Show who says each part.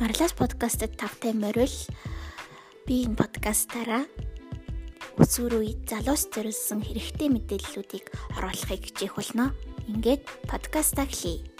Speaker 1: Марлас подкастт тавтай морил би энэ подкастаараа өсвөр үед залуус зориулсан хэрэгтэй мэдээллүүдийг оруулахыг хичээх болно. Ингээд подкастаа эхлэе.